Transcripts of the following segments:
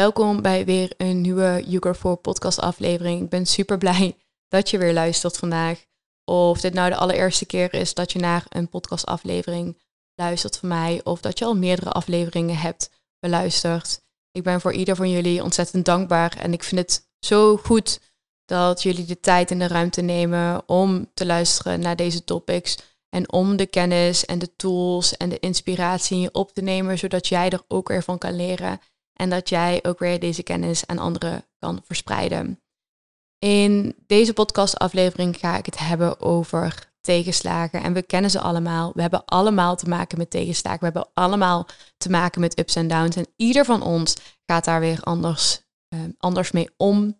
Welkom bij weer een nieuwe Yuger 4 podcast aflevering. Ik ben super blij dat je weer luistert vandaag. Of dit nou de allereerste keer is dat je naar een podcast aflevering luistert van mij. Of dat je al meerdere afleveringen hebt beluisterd. Ik ben voor ieder van jullie ontzettend dankbaar. En ik vind het zo goed dat jullie de tijd en de ruimte nemen om te luisteren naar deze topics. En om de kennis en de tools en de inspiratie op te nemen, zodat jij er ook weer van kan leren. En dat jij ook weer deze kennis aan anderen kan verspreiden. In deze podcastaflevering ga ik het hebben over tegenslagen. En we kennen ze allemaal. We hebben allemaal te maken met tegenslagen. We hebben allemaal te maken met ups en downs. En ieder van ons gaat daar weer anders, uh, anders mee om.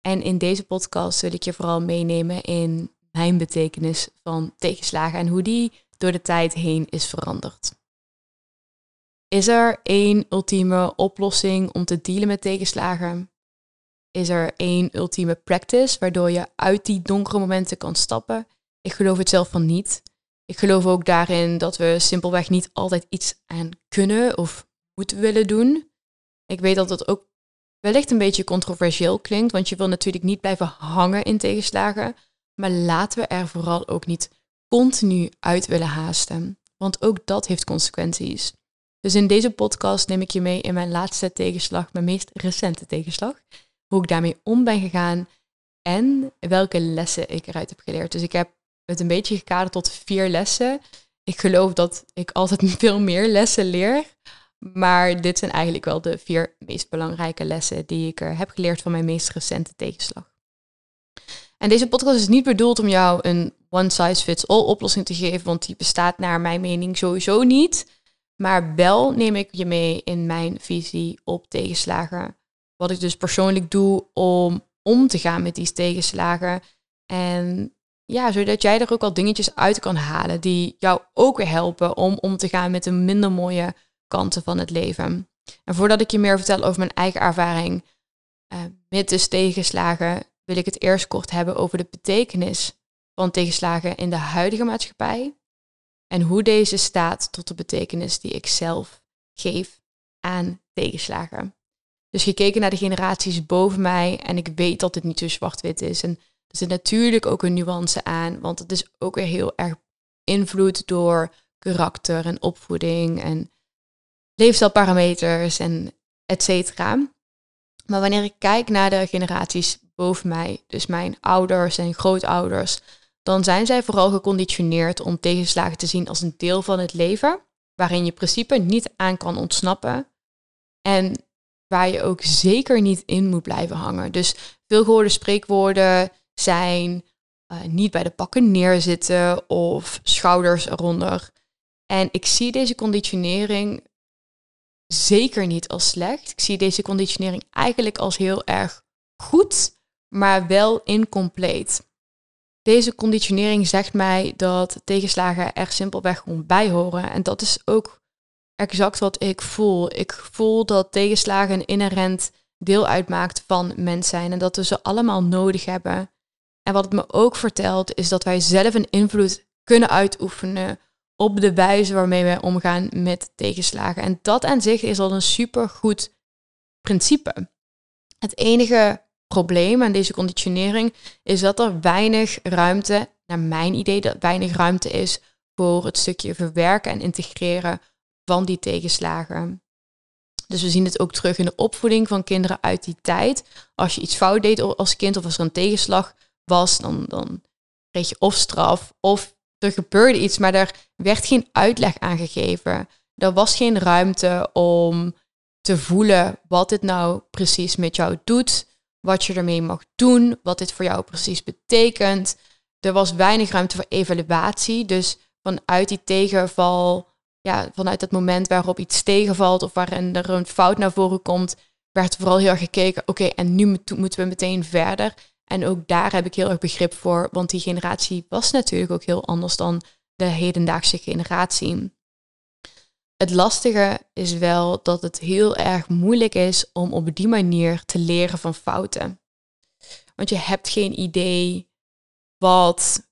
En in deze podcast wil ik je vooral meenemen in mijn betekenis van tegenslagen en hoe die door de tijd heen is veranderd. Is er één ultieme oplossing om te dealen met tegenslagen? Is er één ultieme practice waardoor je uit die donkere momenten kan stappen? Ik geloof het zelf van niet. Ik geloof ook daarin dat we simpelweg niet altijd iets aan kunnen of moeten willen doen. Ik weet dat dat ook wellicht een beetje controversieel klinkt, want je wil natuurlijk niet blijven hangen in tegenslagen. Maar laten we er vooral ook niet continu uit willen haasten, want ook dat heeft consequenties. Dus in deze podcast neem ik je mee in mijn laatste tegenslag, mijn meest recente tegenslag. Hoe ik daarmee om ben gegaan en welke lessen ik eruit heb geleerd. Dus ik heb het een beetje gekaderd tot vier lessen. Ik geloof dat ik altijd veel meer lessen leer. Maar dit zijn eigenlijk wel de vier meest belangrijke lessen die ik er heb geleerd van mijn meest recente tegenslag. En deze podcast is niet bedoeld om jou een one size fits all oplossing te geven, want die bestaat naar mijn mening sowieso niet. Maar wel neem ik je mee in mijn visie op tegenslagen. Wat ik dus persoonlijk doe om om te gaan met die tegenslagen. En ja, zodat jij er ook al dingetjes uit kan halen die jou ook weer helpen om om te gaan met de minder mooie kanten van het leven. En voordat ik je meer vertel over mijn eigen ervaring uh, met dus tegenslagen, wil ik het eerst kort hebben over de betekenis van tegenslagen in de huidige maatschappij en hoe deze staat tot de betekenis die ik zelf geef aan tegenslagen. Dus gekeken naar de generaties boven mij en ik weet dat dit niet zo zwart-wit is. En er zit natuurlijk ook een nuance aan, want het is ook weer heel erg invloed door karakter en opvoeding en leefstijlparameters en et cetera. Maar wanneer ik kijk naar de generaties boven mij, dus mijn ouders en grootouders, dan zijn zij vooral geconditioneerd om tegenslagen te zien als een deel van het leven, waarin je principe niet aan kan ontsnappen en waar je ook zeker niet in moet blijven hangen. Dus veel gehoorde spreekwoorden zijn uh, niet bij de pakken neerzitten of schouders eronder. En ik zie deze conditionering zeker niet als slecht. Ik zie deze conditionering eigenlijk als heel erg goed, maar wel incompleet. Deze conditionering zegt mij dat tegenslagen er simpelweg gewoon bij horen. En dat is ook exact wat ik voel. Ik voel dat tegenslagen een inherent deel uitmaakt van mens zijn en dat we ze allemaal nodig hebben. En wat het me ook vertelt is dat wij zelf een invloed kunnen uitoefenen op de wijze waarmee wij omgaan met tegenslagen. En dat aan zich is al een supergoed principe. Het enige probleem aan deze conditionering is dat er weinig ruimte, naar mijn idee, dat weinig ruimte is voor het stukje verwerken en integreren van die tegenslagen. Dus we zien het ook terug in de opvoeding van kinderen uit die tijd. Als je iets fout deed als kind of als er een tegenslag was, dan, dan kreeg je of straf of er gebeurde iets, maar er werd geen uitleg aan gegeven. Er was geen ruimte om te voelen wat dit nou precies met jou doet wat je ermee mag doen, wat dit voor jou precies betekent. Er was weinig ruimte voor evaluatie, dus vanuit die tegenval, ja, vanuit het moment waarop iets tegenvalt of waarin er een fout naar voren komt, werd vooral heel erg gekeken, oké, en nu moeten we meteen verder. En ook daar heb ik heel erg begrip voor, want die generatie was natuurlijk ook heel anders dan de hedendaagse generatie. Het lastige is wel dat het heel erg moeilijk is om op die manier te leren van fouten. Want je hebt geen idee wat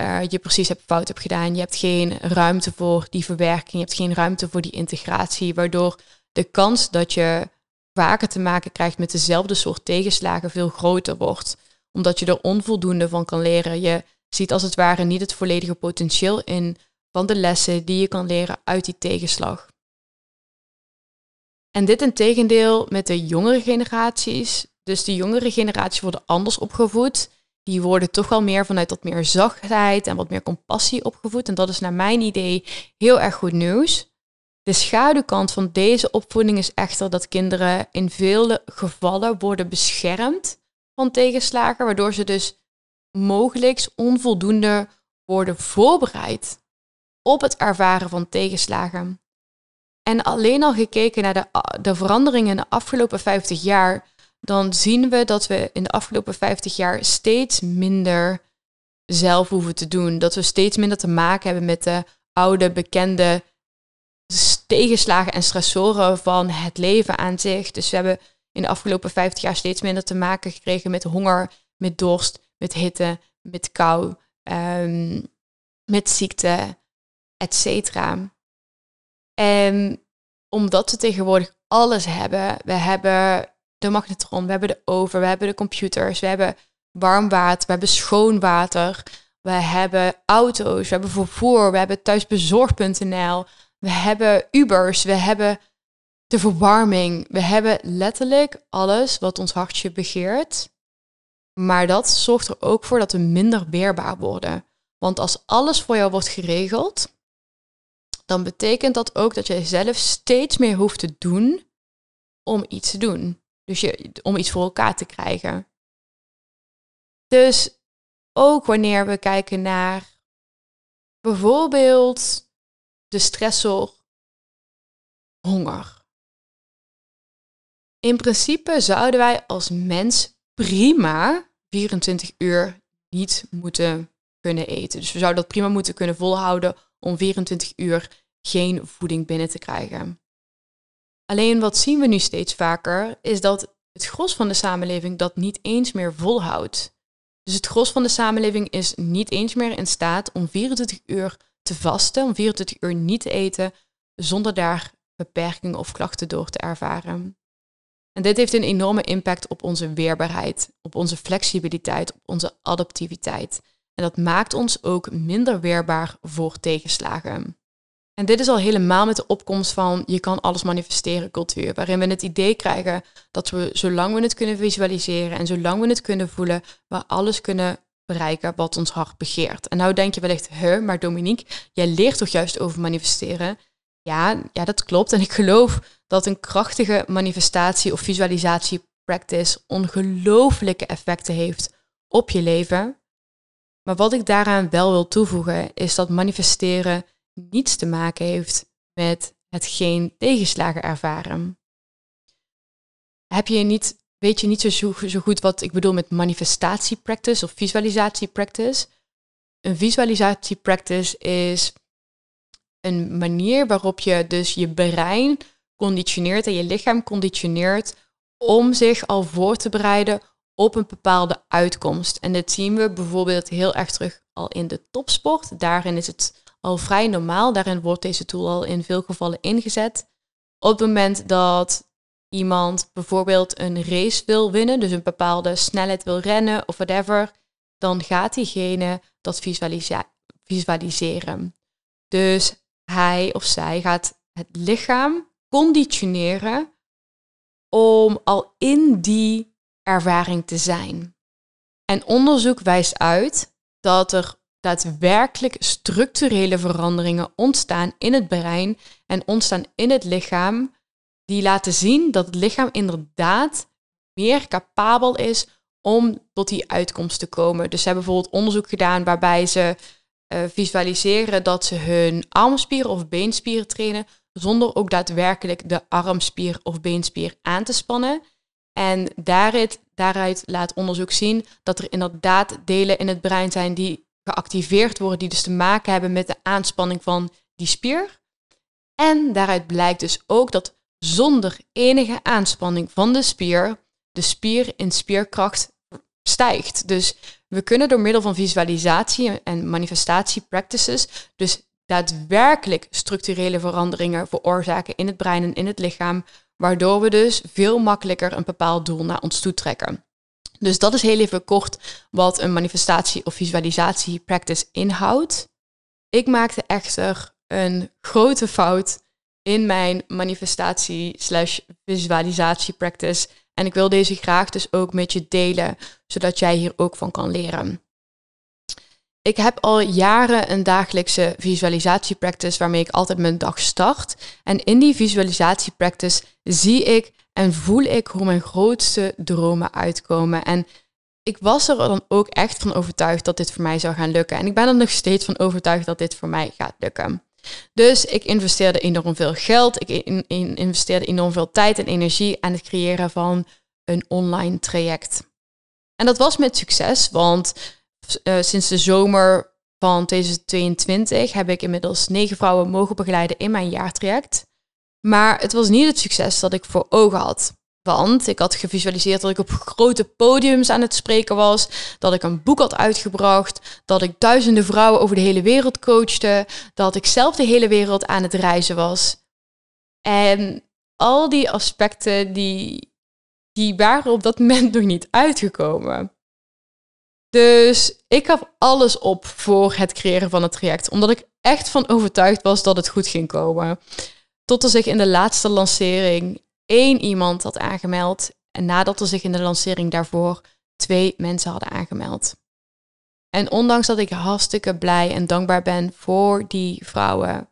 uh, je precies hebt fout hebt gedaan. Je hebt geen ruimte voor die verwerking. Je hebt geen ruimte voor die integratie. Waardoor de kans dat je vaker te maken krijgt met dezelfde soort tegenslagen veel groter wordt. Omdat je er onvoldoende van kan leren. Je ziet als het ware niet het volledige potentieel in van de lessen die je kan leren uit die tegenslag. En dit in tegendeel met de jongere generaties. Dus de jongere generaties worden anders opgevoed. Die worden toch wel meer vanuit wat meer zachtheid en wat meer compassie opgevoed. En dat is naar mijn idee heel erg goed nieuws. De schaduwkant van deze opvoeding is echter dat kinderen in vele gevallen worden beschermd van tegenslagen, waardoor ze dus mogelijk onvoldoende worden voorbereid op het ervaren van tegenslagen. En alleen al gekeken naar de, de veranderingen in de afgelopen 50 jaar, dan zien we dat we in de afgelopen 50 jaar steeds minder zelf hoeven te doen. Dat we steeds minder te maken hebben met de oude, bekende tegenslagen en stressoren van het leven aan zich. Dus we hebben in de afgelopen 50 jaar steeds minder te maken gekregen met honger, met dorst, met hitte, met kou, um, met ziekte, et cetera. En omdat we tegenwoordig alles hebben, we hebben de magnetron, we hebben de oven, we hebben de computers, we hebben warm water, we hebben schoon water, we hebben auto's, we hebben vervoer, we hebben thuisbezorg.nl, we hebben Ubers, we hebben de verwarming, we hebben letterlijk alles wat ons hartje begeert. Maar dat zorgt er ook voor dat we minder weerbaar worden. Want als alles voor jou wordt geregeld, dan betekent dat ook dat je zelf steeds meer hoeft te doen om iets te doen. Dus je, om iets voor elkaar te krijgen. Dus ook wanneer we kijken naar bijvoorbeeld de stressor honger. In principe zouden wij als mens prima 24 uur niet moeten kunnen eten. Dus we zouden dat prima moeten kunnen volhouden om 24 uur geen voeding binnen te krijgen. Alleen wat zien we nu steeds vaker, is dat het gros van de samenleving dat niet eens meer volhoudt. Dus het gros van de samenleving is niet eens meer in staat om 24 uur te vasten, om 24 uur niet te eten, zonder daar beperkingen of klachten door te ervaren. En dit heeft een enorme impact op onze weerbaarheid, op onze flexibiliteit, op onze adaptiviteit. En dat maakt ons ook minder weerbaar voor tegenslagen. En dit is al helemaal met de opkomst van je kan alles manifesteren cultuur, waarin we het idee krijgen dat we zolang we het kunnen visualiseren en zolang we het kunnen voelen, we alles kunnen bereiken wat ons hart begeert. En nou denk je wellicht, hè, maar Dominique, jij leert toch juist over manifesteren? Ja, ja, dat klopt. En ik geloof dat een krachtige manifestatie of visualisatie practice ongelooflijke effecten heeft op je leven. Maar wat ik daaraan wel wil toevoegen, is dat manifesteren niets te maken heeft met het geen tegenslagen ervaren. Heb je niet, weet je niet zo, zo goed wat ik bedoel met manifestatie practice of visualisatie practice? Een visualisatie practice is een manier waarop je dus je brein conditioneert en je lichaam conditioneert om zich al voor te bereiden op een bepaalde uitkomst. En dit zien we bijvoorbeeld heel erg terug al in de topsport. Daarin is het al vrij normaal. Daarin wordt deze tool al in veel gevallen ingezet. Op het moment dat iemand bijvoorbeeld een race wil winnen, dus een bepaalde snelheid wil rennen of whatever, dan gaat diegene dat visualiseren. Dus hij of zij gaat het lichaam conditioneren om al in die ervaring te zijn. En onderzoek wijst uit dat er daadwerkelijk structurele veranderingen ontstaan in het brein en ontstaan in het lichaam, die laten zien dat het lichaam inderdaad meer capabel is om tot die uitkomst te komen. Dus ze hebben bijvoorbeeld onderzoek gedaan waarbij ze uh, visualiseren dat ze hun armspieren of beenspieren trainen, zonder ook daadwerkelijk de armspier of beenspier aan te spannen. En daaruit, daaruit laat onderzoek zien dat er inderdaad delen in het brein zijn die geactiveerd worden, die dus te maken hebben met de aanspanning van die spier. En daaruit blijkt dus ook dat zonder enige aanspanning van de spier, de spier in spierkracht stijgt. Dus we kunnen door middel van visualisatie en manifestatie practices dus daadwerkelijk structurele veranderingen veroorzaken in het brein en in het lichaam, waardoor we dus veel makkelijker een bepaald doel naar ons toe trekken. Dus dat is heel even kort wat een manifestatie of visualisatie practice inhoudt. Ik maakte echter een grote fout in mijn manifestatie slash visualisatie practice. En ik wil deze graag dus ook met je delen, zodat jij hier ook van kan leren. Ik heb al jaren een dagelijkse visualisatiepractice waarmee ik altijd mijn dag start. En in die visualisatiepractice zie ik en voel ik hoe mijn grootste dromen uitkomen. En ik was er dan ook echt van overtuigd dat dit voor mij zou gaan lukken. En ik ben er nog steeds van overtuigd dat dit voor mij gaat lukken. Dus ik investeerde enorm veel geld. Ik investeerde enorm veel tijd en energie aan het creëren van een online traject. En dat was met succes, want uh, sinds de zomer van 2022 heb ik inmiddels negen vrouwen mogen begeleiden in mijn jaartraject. Maar het was niet het succes dat ik voor ogen had. Want ik had gevisualiseerd dat ik op grote podiums aan het spreken was, dat ik een boek had uitgebracht, dat ik duizenden vrouwen over de hele wereld coachte, dat ik zelf de hele wereld aan het reizen was. En al die aspecten die, die waren op dat moment nog niet uitgekomen. Dus ik gaf alles op voor het creëren van het traject, omdat ik echt van overtuigd was dat het goed ging komen. Tot er zich in de laatste lancering één iemand had aangemeld en nadat er zich in de lancering daarvoor twee mensen hadden aangemeld. En ondanks dat ik hartstikke blij en dankbaar ben voor die vrouwen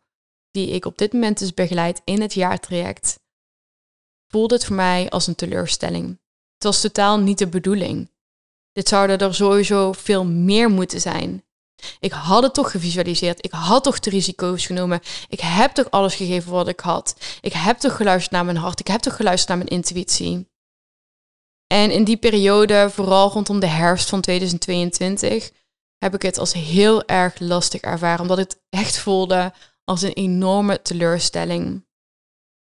die ik op dit moment dus begeleid in het jaartraject, voelde het voor mij als een teleurstelling. Het was totaal niet de bedoeling. Dit zouden er sowieso veel meer moeten zijn. Ik had het toch gevisualiseerd. Ik had toch de risico's genomen. Ik heb toch alles gegeven wat ik had. Ik heb toch geluisterd naar mijn hart. Ik heb toch geluisterd naar mijn intuïtie. En in die periode, vooral rondom de herfst van 2022, heb ik het als heel erg lastig ervaren. Omdat het echt voelde als een enorme teleurstelling.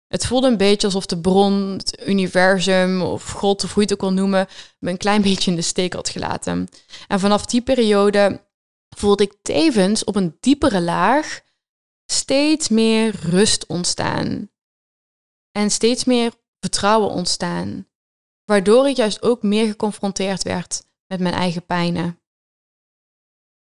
Het voelde een beetje alsof de bron, het universum of God of hoe je het ook wil noemen, me een klein beetje in de steek had gelaten. En vanaf die periode voelde ik tevens op een diepere laag steeds meer rust ontstaan. En steeds meer vertrouwen ontstaan. Waardoor ik juist ook meer geconfronteerd werd met mijn eigen pijnen.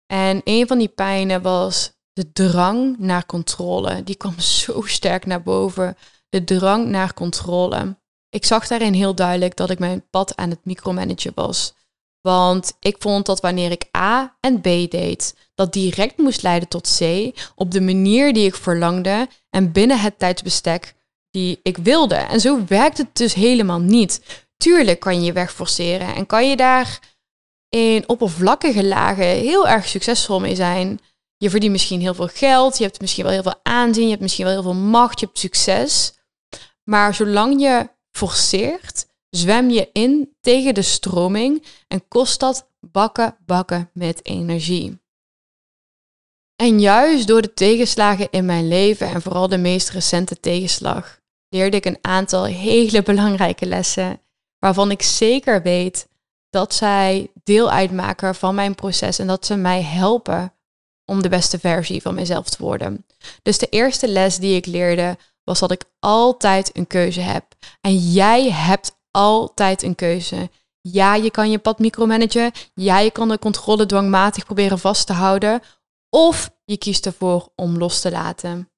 En een van die pijnen was de drang naar controle. Die kwam zo sterk naar boven. De drang naar controle. Ik zag daarin heel duidelijk dat ik mijn pad aan het micromanagen was. Want ik vond dat wanneer ik A en B deed, dat direct moest leiden tot C op de manier die ik verlangde en binnen het tijdsbestek die ik wilde. En zo werkt het dus helemaal niet. Tuurlijk kan je je weg forceren en kan je daar in oppervlakkige lagen heel erg succesvol mee zijn. Je verdient misschien heel veel geld, je hebt misschien wel heel veel aanzien, je hebt misschien wel heel veel macht, je hebt succes. Maar zolang je forceert, zwem je in tegen de stroming en kost dat bakken, bakken met energie. En juist door de tegenslagen in mijn leven en vooral de meest recente tegenslag, leerde ik een aantal hele belangrijke lessen, waarvan ik zeker weet dat zij deel uitmaken van mijn proces en dat ze mij helpen om de beste versie van mezelf te worden. Dus de eerste les die ik leerde was dat ik altijd een keuze heb. En jij hebt altijd een keuze. Ja, je kan je pad micromanagen. Ja, je kan de controle dwangmatig proberen vast te houden. Of je kiest ervoor om los te laten.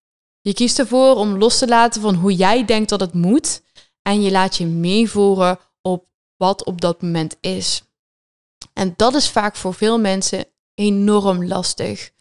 Je kiest ervoor om los te laten van hoe jij denkt dat het moet. En je laat je meevoeren op wat op dat moment is. En dat is vaak voor veel mensen enorm lastig.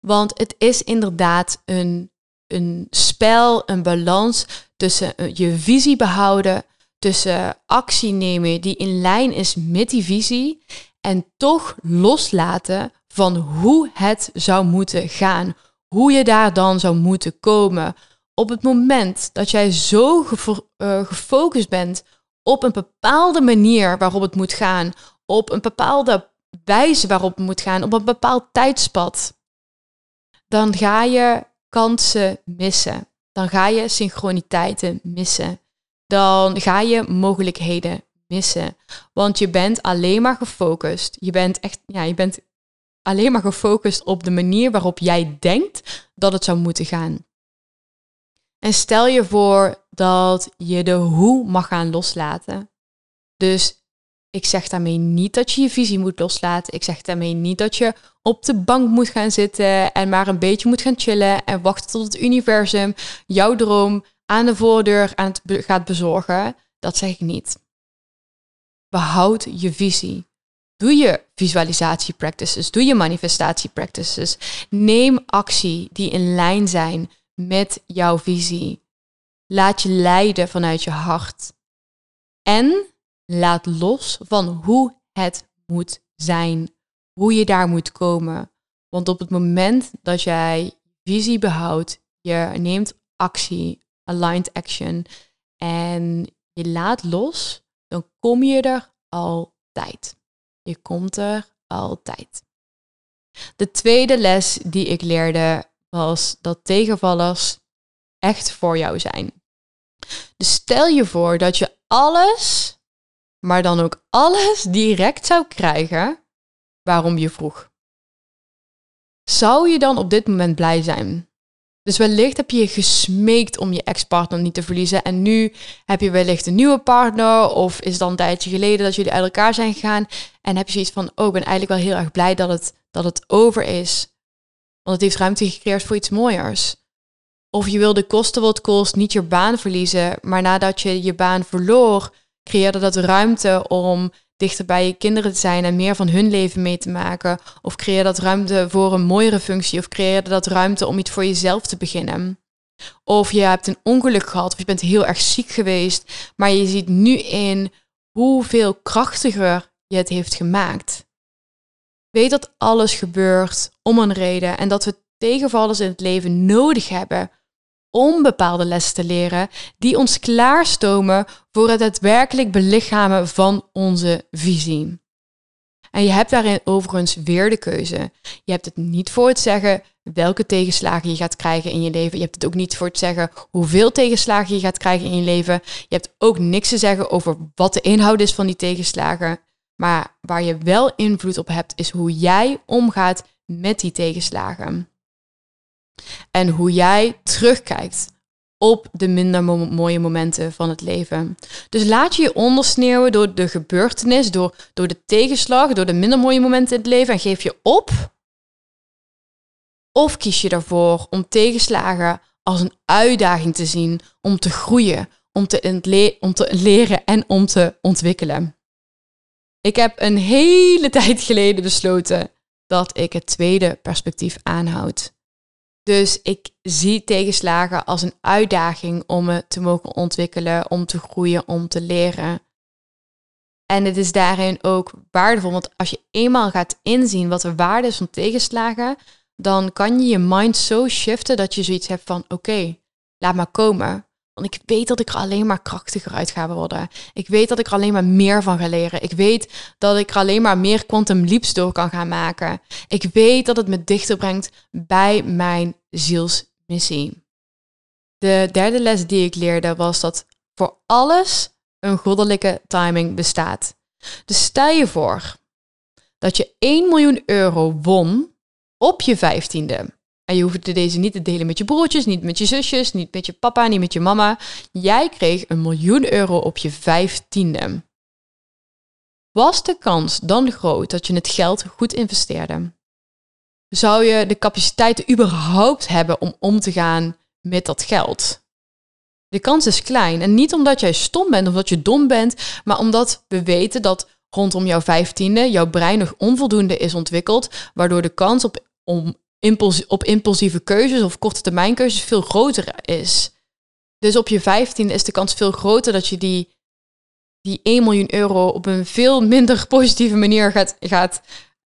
Want het is inderdaad een, een spel, een balans tussen eh, je visie behouden, tussen actie nemen die in lijn is met die visie en toch loslaten van hoe het zou moeten gaan, hoe je daar dan zou moeten komen. Op het moment dat jij zo uh, gefocust bent op een bepaalde manier waarop het moet gaan, op een bepaalde wijze waarop het moet gaan, op een bepaald tijdspad, dan ga je kansen missen. Dan ga je synchroniteiten missen. Dan ga je mogelijkheden missen. Want je bent alleen maar gefocust. Je bent echt, ja, je bent alleen maar gefocust op de manier waarop jij denkt dat het zou moeten gaan. En stel je voor dat je de hoe mag gaan loslaten. Dus ik zeg daarmee niet dat je je visie moet loslaten. Ik zeg daarmee niet dat je op de bank moet gaan zitten en maar een beetje moet gaan chillen en wachten tot het universum jouw droom aan de voordeur aan het gaat bezorgen. Dat zeg ik niet. Behoud je visie. Doe je visualisatie practices, doe je manifestatie practices. Neem actie die in lijn zijn met jouw visie. Laat je leiden vanuit je hart. En laat los van hoe het moet zijn, hoe je daar moet komen. Want op het moment dat jij visie behoudt, je neemt actie, aligned action, en je laat los, dan kom je er altijd. Je komt er altijd. De tweede les die ik leerde was dat tegenvallers echt voor jou zijn. Dus stel je voor dat je alles, maar dan ook alles direct zou krijgen waarom je vroeg. Zou je dan op dit moment blij zijn? Dus wellicht heb je gesmeekt om je ex-partner niet te verliezen. En nu heb je wellicht een nieuwe partner. Of is dan een tijdje geleden dat jullie uit elkaar zijn gegaan. En heb je zoiets van, oh, ik ben eigenlijk wel heel erg blij dat het, dat het over is. Want het heeft ruimte gecreëerd voor iets mooiers. Of je wilde kosten wat kost niet je baan verliezen. Maar nadat je je baan verloor, creëerde dat ruimte om dichter bij je kinderen te zijn en meer van hun leven mee te maken? Of creëer dat ruimte voor een mooiere functie? Of creëer dat ruimte om iets voor jezelf te beginnen? Of je hebt een ongeluk gehad of je bent heel erg ziek geweest, maar je ziet nu in hoeveel krachtiger je het heeft gemaakt. Weet dat alles gebeurt om een reden en dat we tegenvallers in het leven nodig hebben om bepaalde lessen te leren die ons klaarstomen voor het daadwerkelijk belichamen van onze visie. En je hebt daarin overigens weer de keuze. Je hebt het niet voor het zeggen welke tegenslagen je gaat krijgen in je leven. Je hebt het ook niet voor het zeggen hoeveel tegenslagen je gaat krijgen in je leven. Je hebt ook niks te zeggen over wat de inhoud is van die tegenslagen. Maar waar je wel invloed op hebt, is hoe jij omgaat met die tegenslagen. En hoe jij terugkijkt op de minder mooie momenten van het leven. Dus laat je je ondersneeuwen door de gebeurtenis, door, door de tegenslag, door de minder mooie momenten in het leven en geef je op? Of kies je ervoor om tegenslagen als een uitdaging te zien om te groeien, om te, om te leren en om te ontwikkelen? Ik heb een hele tijd geleden besloten dat ik het tweede perspectief aanhoud. Dus ik zie tegenslagen als een uitdaging om me te mogen ontwikkelen, om te groeien, om te leren. En het is daarin ook waardevol, want als je eenmaal gaat inzien wat de waarde is van tegenslagen, dan kan je je mind zo shiften dat je zoiets hebt van: oké, laat maar komen. Want ik weet dat ik er alleen maar krachtiger uit ga worden. Ik weet dat ik er alleen maar meer van ga leren. Ik weet dat ik er alleen maar meer quantum leaps door kan gaan maken. Ik weet dat het me dichter brengt bij mijn zielsmissie. De derde les die ik leerde was dat voor alles een goddelijke timing bestaat. Dus stel je voor dat je 1 miljoen euro won op je vijftiende. En je hoefde deze niet te delen met je broertjes, niet met je zusjes, niet met je papa, niet met je mama. Jij kreeg een miljoen euro op je vijftiende. Was de kans dan groot dat je het geld goed investeerde? Zou je de capaciteiten überhaupt hebben om om te gaan met dat geld? De kans is klein. En niet omdat jij stom bent of dat je dom bent, maar omdat we weten dat rondom jouw vijftiende jouw brein nog onvoldoende is ontwikkeld, waardoor de kans op, om op impulsieve keuzes of korte termijn keuzes veel groter is. Dus op je 15 is de kans veel groter dat je die, die 1 miljoen euro op een veel minder positieve manier gaat, gaat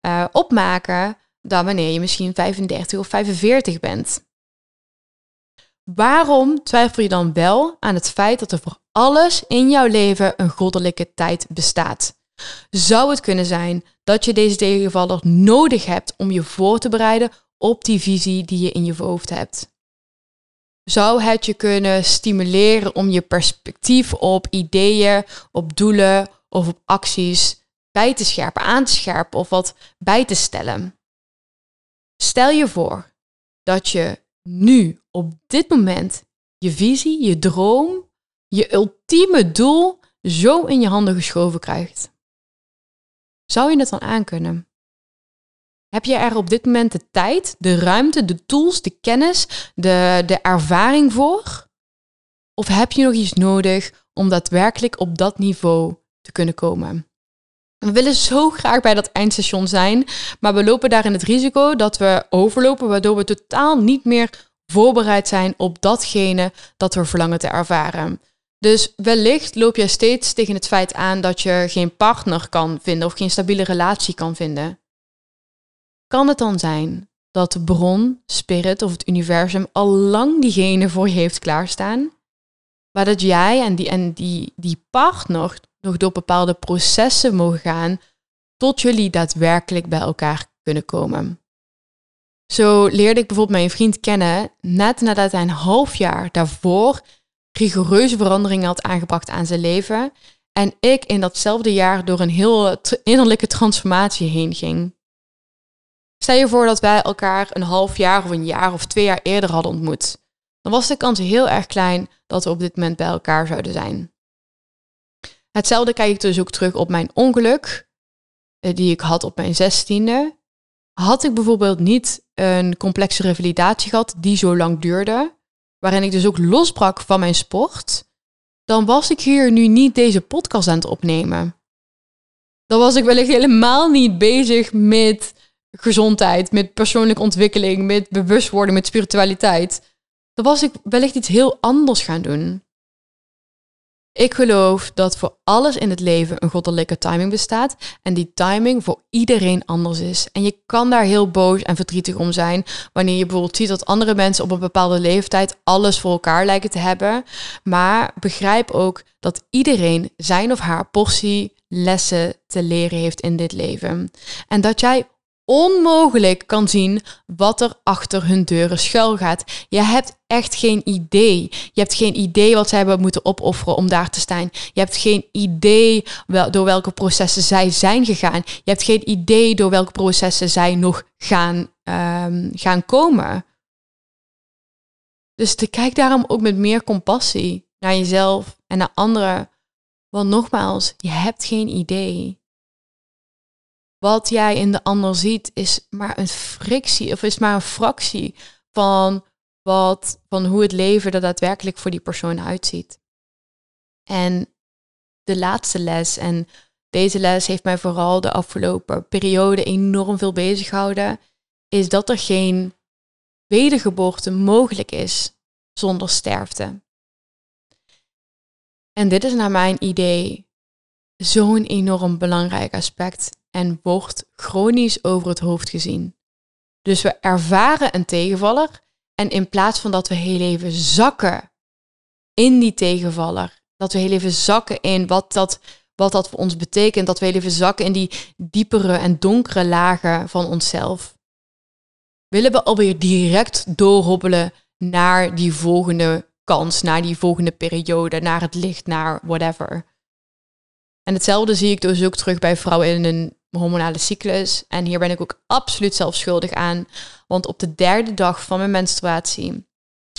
uh, opmaken dan wanneer je misschien 35 of 45 bent. Waarom twijfel je dan wel aan het feit dat er voor alles in jouw leven een goddelijke tijd bestaat? Zou het kunnen zijn dat je deze tegenvaller nodig hebt om je voor te bereiden op die visie die je in je hoofd hebt? Zou het je kunnen stimuleren om je perspectief op ideeën, op doelen of op acties bij te scherpen, aan te scherpen of wat bij te stellen? Stel je voor dat je nu, op dit moment, je visie, je droom, je ultieme doel zo in je handen geschoven krijgt. Zou je het dan aankunnen? Heb je er op dit moment de tijd, de ruimte, de tools, de kennis, de, de ervaring voor? Of heb je nog iets nodig om daadwerkelijk op dat niveau te kunnen komen? We willen zo graag bij dat eindstation zijn, maar we lopen daarin het risico dat we overlopen, waardoor we totaal niet meer voorbereid zijn op datgene dat we verlangen te ervaren. Dus wellicht loop jij steeds tegen het feit aan dat je geen partner kan vinden of geen stabiele relatie kan vinden. Kan het dan zijn dat de bron, spirit of het universum al lang diegene voor je heeft klaarstaan? Maar dat jij en die, en die, die partner nog door bepaalde processen mogen gaan tot jullie daadwerkelijk bij elkaar kunnen komen. Zo leerde ik bijvoorbeeld mijn vriend kennen net nadat hij een half jaar daarvoor rigoureuze veranderingen had aangebracht aan zijn leven. En ik in datzelfde jaar door een heel innerlijke transformatie heen ging. Stel je voor dat wij elkaar een half jaar of een jaar of twee jaar eerder hadden ontmoet. Dan was de kans heel erg klein dat we op dit moment bij elkaar zouden zijn. Hetzelfde kijk ik dus ook terug op mijn ongeluk, eh, die ik had op mijn zestiende. Had ik bijvoorbeeld niet een complexe revalidatie gehad die zo lang duurde, waarin ik dus ook losbrak van mijn sport, dan was ik hier nu niet deze podcast aan het opnemen. Dan was ik wellicht helemaal niet bezig met gezondheid, met persoonlijke ontwikkeling, met bewustwording, met spiritualiteit. Dan was ik wellicht iets heel anders gaan doen. Ik geloof dat voor alles in het leven een goddelijke timing bestaat en die timing voor iedereen anders is. En je kan daar heel boos en verdrietig om zijn wanneer je bijvoorbeeld ziet dat andere mensen op een bepaalde leeftijd alles voor elkaar lijken te hebben. Maar begrijp ook dat iedereen zijn of haar portie lessen te leren heeft in dit leven. En dat jij onmogelijk kan zien wat er achter hun deuren schuil gaat. Je hebt echt geen idee. Je hebt geen idee wat zij hebben moeten opofferen om daar te staan. Je hebt geen idee door welke processen zij zijn gegaan. Je hebt geen idee door welke processen zij nog gaan, um, gaan komen. Dus te kijk daarom ook met meer compassie naar jezelf en naar anderen. Want nogmaals, je hebt geen idee wat jij in de ander ziet, is maar een frictie of is maar een fractie van, wat, van hoe het leven er daadwerkelijk voor die persoon uitziet. En de laatste les, en deze les heeft mij vooral de afgelopen periode enorm veel bezig gehouden, is dat er geen wedergeboorte mogelijk is zonder sterfte. En dit is naar mijn idee zo'n enorm belangrijk aspect en wordt chronisch over het hoofd gezien. Dus we ervaren een tegenvaller en in plaats van dat we heel even zakken in die tegenvaller, dat we heel even zakken in wat dat, wat dat voor ons betekent, dat we heel even zakken in die diepere en donkere lagen van onszelf, willen we alweer direct doorhobbelen naar die volgende kans, naar die volgende periode, naar het licht, naar whatever. En hetzelfde zie ik dus ook terug bij vrouwen in een hormonale cyclus. En hier ben ik ook absoluut zelf schuldig aan. Want op de derde dag van mijn menstruatie,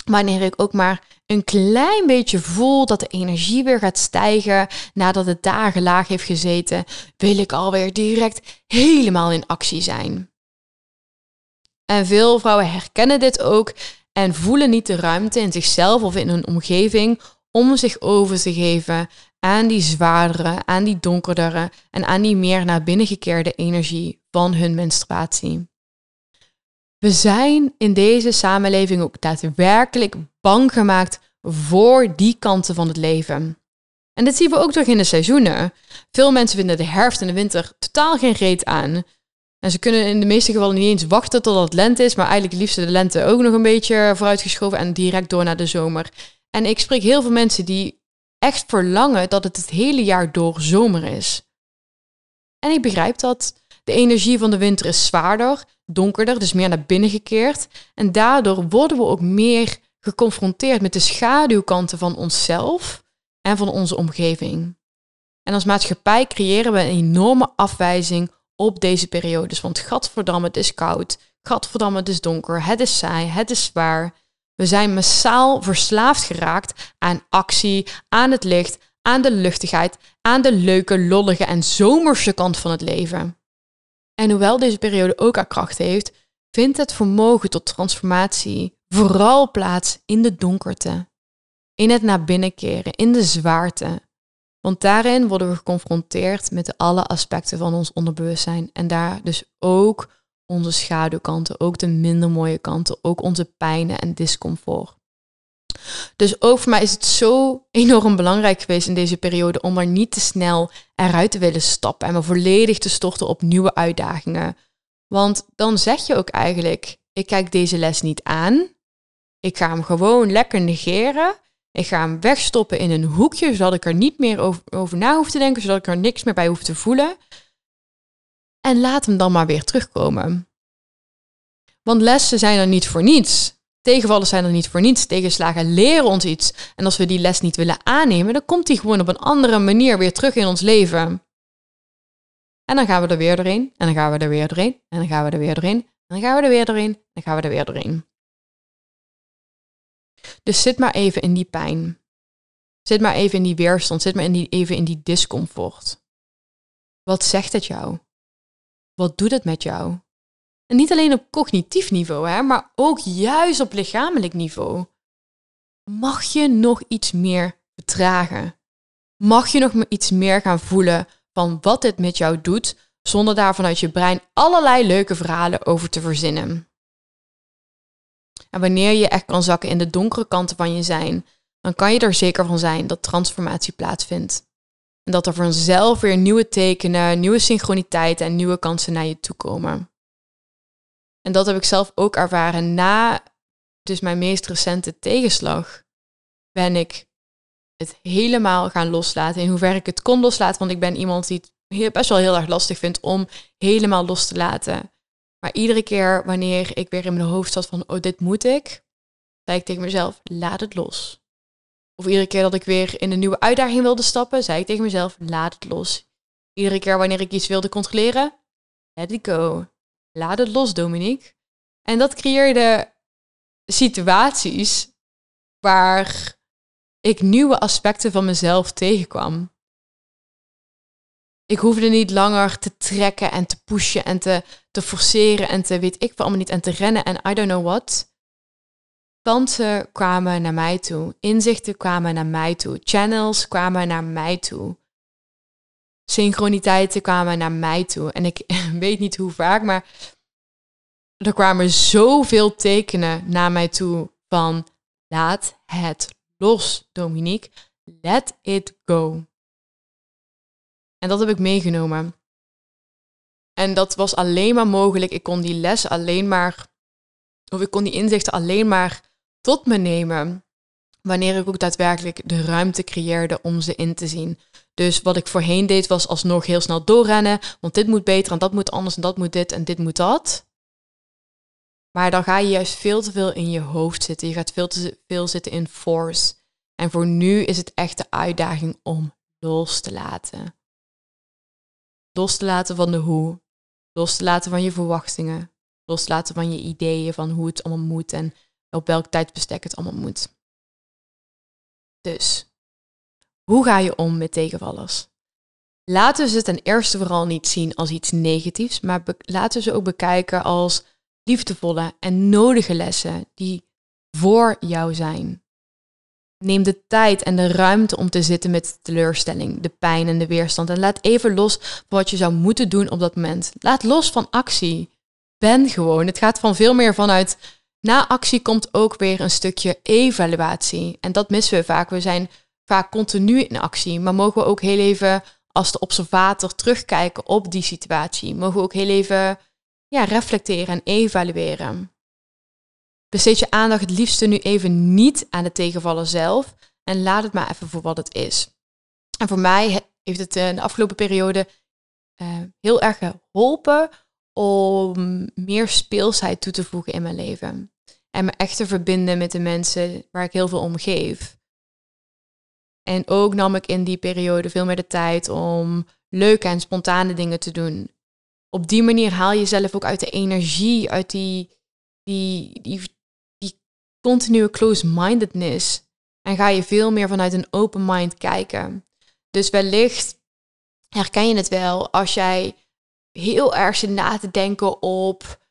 wanneer ik ook maar een klein beetje voel dat de energie weer gaat stijgen nadat het dagen laag heeft gezeten, wil ik alweer direct helemaal in actie zijn. En veel vrouwen herkennen dit ook en voelen niet de ruimte in zichzelf of in hun omgeving om zich over te geven aan die zwaardere, aan die donkerdere en aan die meer naar binnen gekeerde energie van hun menstruatie. We zijn in deze samenleving ook daadwerkelijk bang gemaakt voor die kanten van het leven. En dit zien we ook terug in de seizoenen. Veel mensen vinden de herfst en de winter totaal geen reet aan. En ze kunnen in de meeste gevallen niet eens wachten totdat het lente is, maar eigenlijk liefst de lente ook nog een beetje vooruitgeschoven en direct door naar de zomer. En ik spreek heel veel mensen die echt verlangen dat het het hele jaar door zomer is. En ik begrijp dat. De energie van de winter is zwaarder, donkerder, dus meer naar binnen gekeerd. En daardoor worden we ook meer geconfronteerd met de schaduwkanten van onszelf en van onze omgeving. En als maatschappij creëren we een enorme afwijzing op deze periodes. Want gadverdamme, het is koud. Gadverdamme, het is donker. Het is saai. Het is zwaar. We zijn massaal verslaafd geraakt aan actie, aan het licht, aan de luchtigheid, aan de leuke, lollige en zomerse kant van het leven. En hoewel deze periode ook haar kracht heeft, vindt het vermogen tot transformatie vooral plaats in de donkerte, in het naar binnen keren, in de zwaarte. Want daarin worden we geconfronteerd met alle aspecten van ons onderbewustzijn en daar dus ook onze schaduwkanten, ook de minder mooie kanten, ook onze pijnen en discomfort. Dus ook voor mij is het zo enorm belangrijk geweest in deze periode om er niet te snel eruit te willen stappen en me volledig te storten op nieuwe uitdagingen. Want dan zeg je ook eigenlijk, ik kijk deze les niet aan. Ik ga hem gewoon lekker negeren. Ik ga hem wegstoppen in een hoekje, zodat ik er niet meer over, over na hoef te denken, zodat ik er niks meer bij hoef te voelen. En laat hem dan maar weer terugkomen. Want lessen zijn er niet voor niets. Tegenvallen zijn er niet voor niets. Tegenslagen leren ons iets. En als we die les niet willen aannemen, dan komt die gewoon op een andere manier weer terug in ons leven. En dan gaan we er weer doorheen. En dan gaan we er weer doorheen. En dan gaan we er weer doorheen. En dan gaan we er weer doorheen. En dan gaan we er weer doorheen. Dus zit maar even in die pijn. Zit maar even in die weerstand. Zit maar even in die discomfort. Wat zegt het jou? Wat doet het met jou? En niet alleen op cognitief niveau, hè, maar ook juist op lichamelijk niveau. Mag je nog iets meer betragen? Mag je nog iets meer gaan voelen van wat dit met jou doet, zonder daar vanuit je brein allerlei leuke verhalen over te verzinnen? En wanneer je echt kan zakken in de donkere kanten van je zijn, dan kan je er zeker van zijn dat transformatie plaatsvindt. En dat er vanzelf weer nieuwe tekenen, nieuwe synchroniteiten en nieuwe kansen naar je toe komen. En dat heb ik zelf ook ervaren na dus mijn meest recente tegenslag. Ben ik het helemaal gaan loslaten. In hoeverre ik het kon loslaten, want ik ben iemand die het best wel heel erg lastig vindt om helemaal los te laten. Maar iedere keer wanneer ik weer in mijn hoofd zat van, oh, dit moet ik, zei ik tegen mezelf, laat het los. Of iedere keer dat ik weer in een nieuwe uitdaging wilde stappen, zei ik tegen mezelf, laat het los. Iedere keer wanneer ik iets wilde controleren, let it go. Laat het los, Dominique. En dat creëerde situaties waar ik nieuwe aspecten van mezelf tegenkwam. Ik hoefde niet langer te trekken en te pushen en te, te forceren en te weet ik allemaal niet en te rennen en I don't know what. Kansen kwamen naar mij toe, inzichten kwamen naar mij toe, channels kwamen naar mij toe synchroniteiten kwamen naar mij toe. En ik weet niet hoe vaak, maar er kwamen zoveel tekenen naar mij toe van laat het los, Dominique. Let it go. En dat heb ik meegenomen. En dat was alleen maar mogelijk. Ik kon die les alleen maar, of ik kon die inzichten alleen maar tot me nemen. Wanneer ik ook daadwerkelijk de ruimte creëerde om ze in te zien. Dus wat ik voorheen deed was alsnog heel snel doorrennen. Want dit moet beter en dat moet anders en dat moet dit en dit moet dat. Maar dan ga je juist veel te veel in je hoofd zitten. Je gaat veel te veel zitten in force. En voor nu is het echt de uitdaging om los te laten. Los te laten van de hoe. Los te laten van je verwachtingen. Los te laten van je ideeën van hoe het allemaal moet en op welk tijdbestek het allemaal moet. Dus hoe ga je om met tegenvallers? Laten we ze ten eerste vooral niet zien als iets negatiefs, maar laten we ze ook bekijken als liefdevolle en nodige lessen die voor jou zijn. Neem de tijd en de ruimte om te zitten met teleurstelling, de pijn en de weerstand. En laat even los wat je zou moeten doen op dat moment. Laat los van actie. Ben gewoon. Het gaat van veel meer vanuit. Na actie komt ook weer een stukje evaluatie. En dat missen we vaak. We zijn vaak continu in actie, maar mogen we ook heel even als de observator terugkijken op die situatie. Mogen we ook heel even ja, reflecteren en evalueren. Besteed je aandacht het liefste nu even niet aan de tegenvallen zelf en laat het maar even voor wat het is. En voor mij heeft het in de afgelopen periode uh, heel erg geholpen om meer speelsheid toe te voegen in mijn leven. En me echt te verbinden met de mensen waar ik heel veel om geef. En ook nam ik in die periode veel meer de tijd om leuke en spontane dingen te doen. Op die manier haal je jezelf ook uit de energie, uit die, die, die, die continue close-mindedness. En ga je veel meer vanuit een open mind kijken. Dus wellicht herken je het wel als jij heel erg zit na te denken op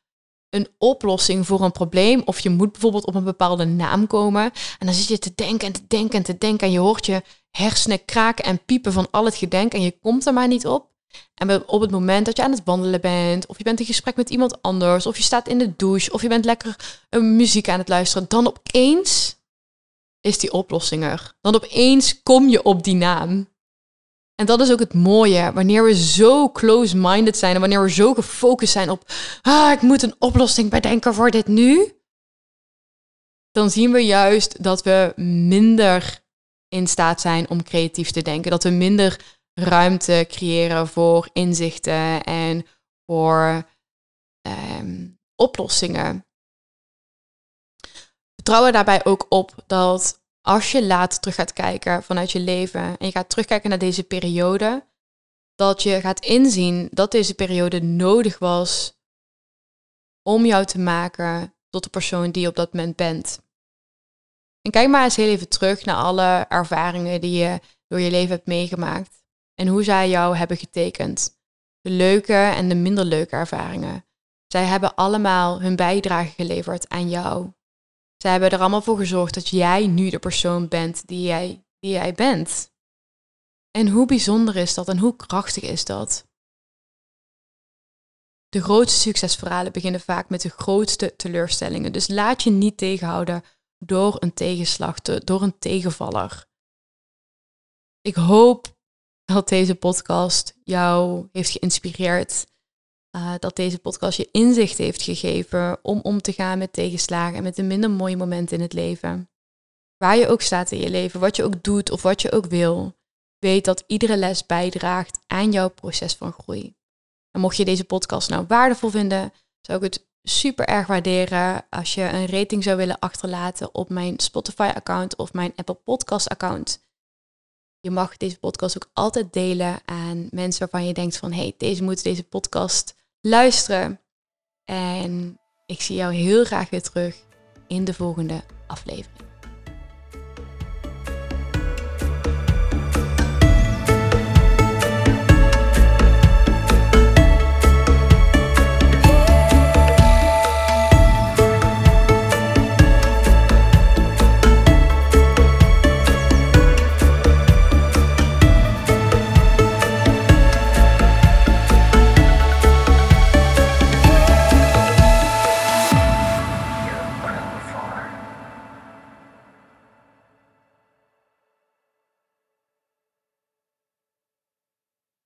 een oplossing voor een probleem. Of je moet bijvoorbeeld op een bepaalde naam komen. En dan zit je te denken en te denken en te denken. En je hoort je hersenen kraken en piepen van al het gedenk. En je komt er maar niet op. En op het moment dat je aan het wandelen bent, of je bent in gesprek met iemand anders, of je staat in de douche, of je bent lekker een muziek aan het luisteren, dan opeens is die oplossing er. Dan opeens kom je op die naam. En dat is ook het mooie. Wanneer we zo close-minded zijn en wanneer we zo gefocust zijn op, ah, ik moet een oplossing bedenken voor dit nu. Dan zien we juist dat we minder in staat zijn om creatief te denken. Dat we minder ruimte creëren voor inzichten en voor ehm, oplossingen. Vertrouw er daarbij ook op dat als je later terug gaat kijken vanuit je leven en je gaat terugkijken naar deze periode, dat je gaat inzien dat deze periode nodig was om jou te maken tot de persoon die je op dat moment bent. En kijk maar eens heel even terug naar alle ervaringen die je door je leven hebt meegemaakt en hoe zij jou hebben getekend. De leuke en de minder leuke ervaringen. Zij hebben allemaal hun bijdrage geleverd aan jou. Ze hebben er allemaal voor gezorgd dat jij nu de persoon bent die jij, die jij bent. En hoe bijzonder is dat en hoe krachtig is dat? De grootste succesverhalen beginnen vaak met de grootste teleurstellingen. Dus laat je niet tegenhouden door een tegenslag, door een tegenvaller. Ik hoop dat deze podcast jou heeft geïnspireerd uh, dat deze podcast je inzicht heeft gegeven om om te gaan met tegenslagen en met de minder mooie momenten in het leven. Waar je ook staat in je leven, wat je ook doet of wat je ook wil, weet dat iedere les bijdraagt aan jouw proces van groei. En mocht je deze podcast nou waardevol vinden, zou ik het super erg waarderen als je een rating zou willen achterlaten op mijn Spotify-account of mijn Apple Podcast-account. Je mag deze podcast ook altijd delen aan mensen waarvan je denkt van hey, deze moet deze podcast luisteren. En ik zie jou heel graag weer terug in de volgende aflevering.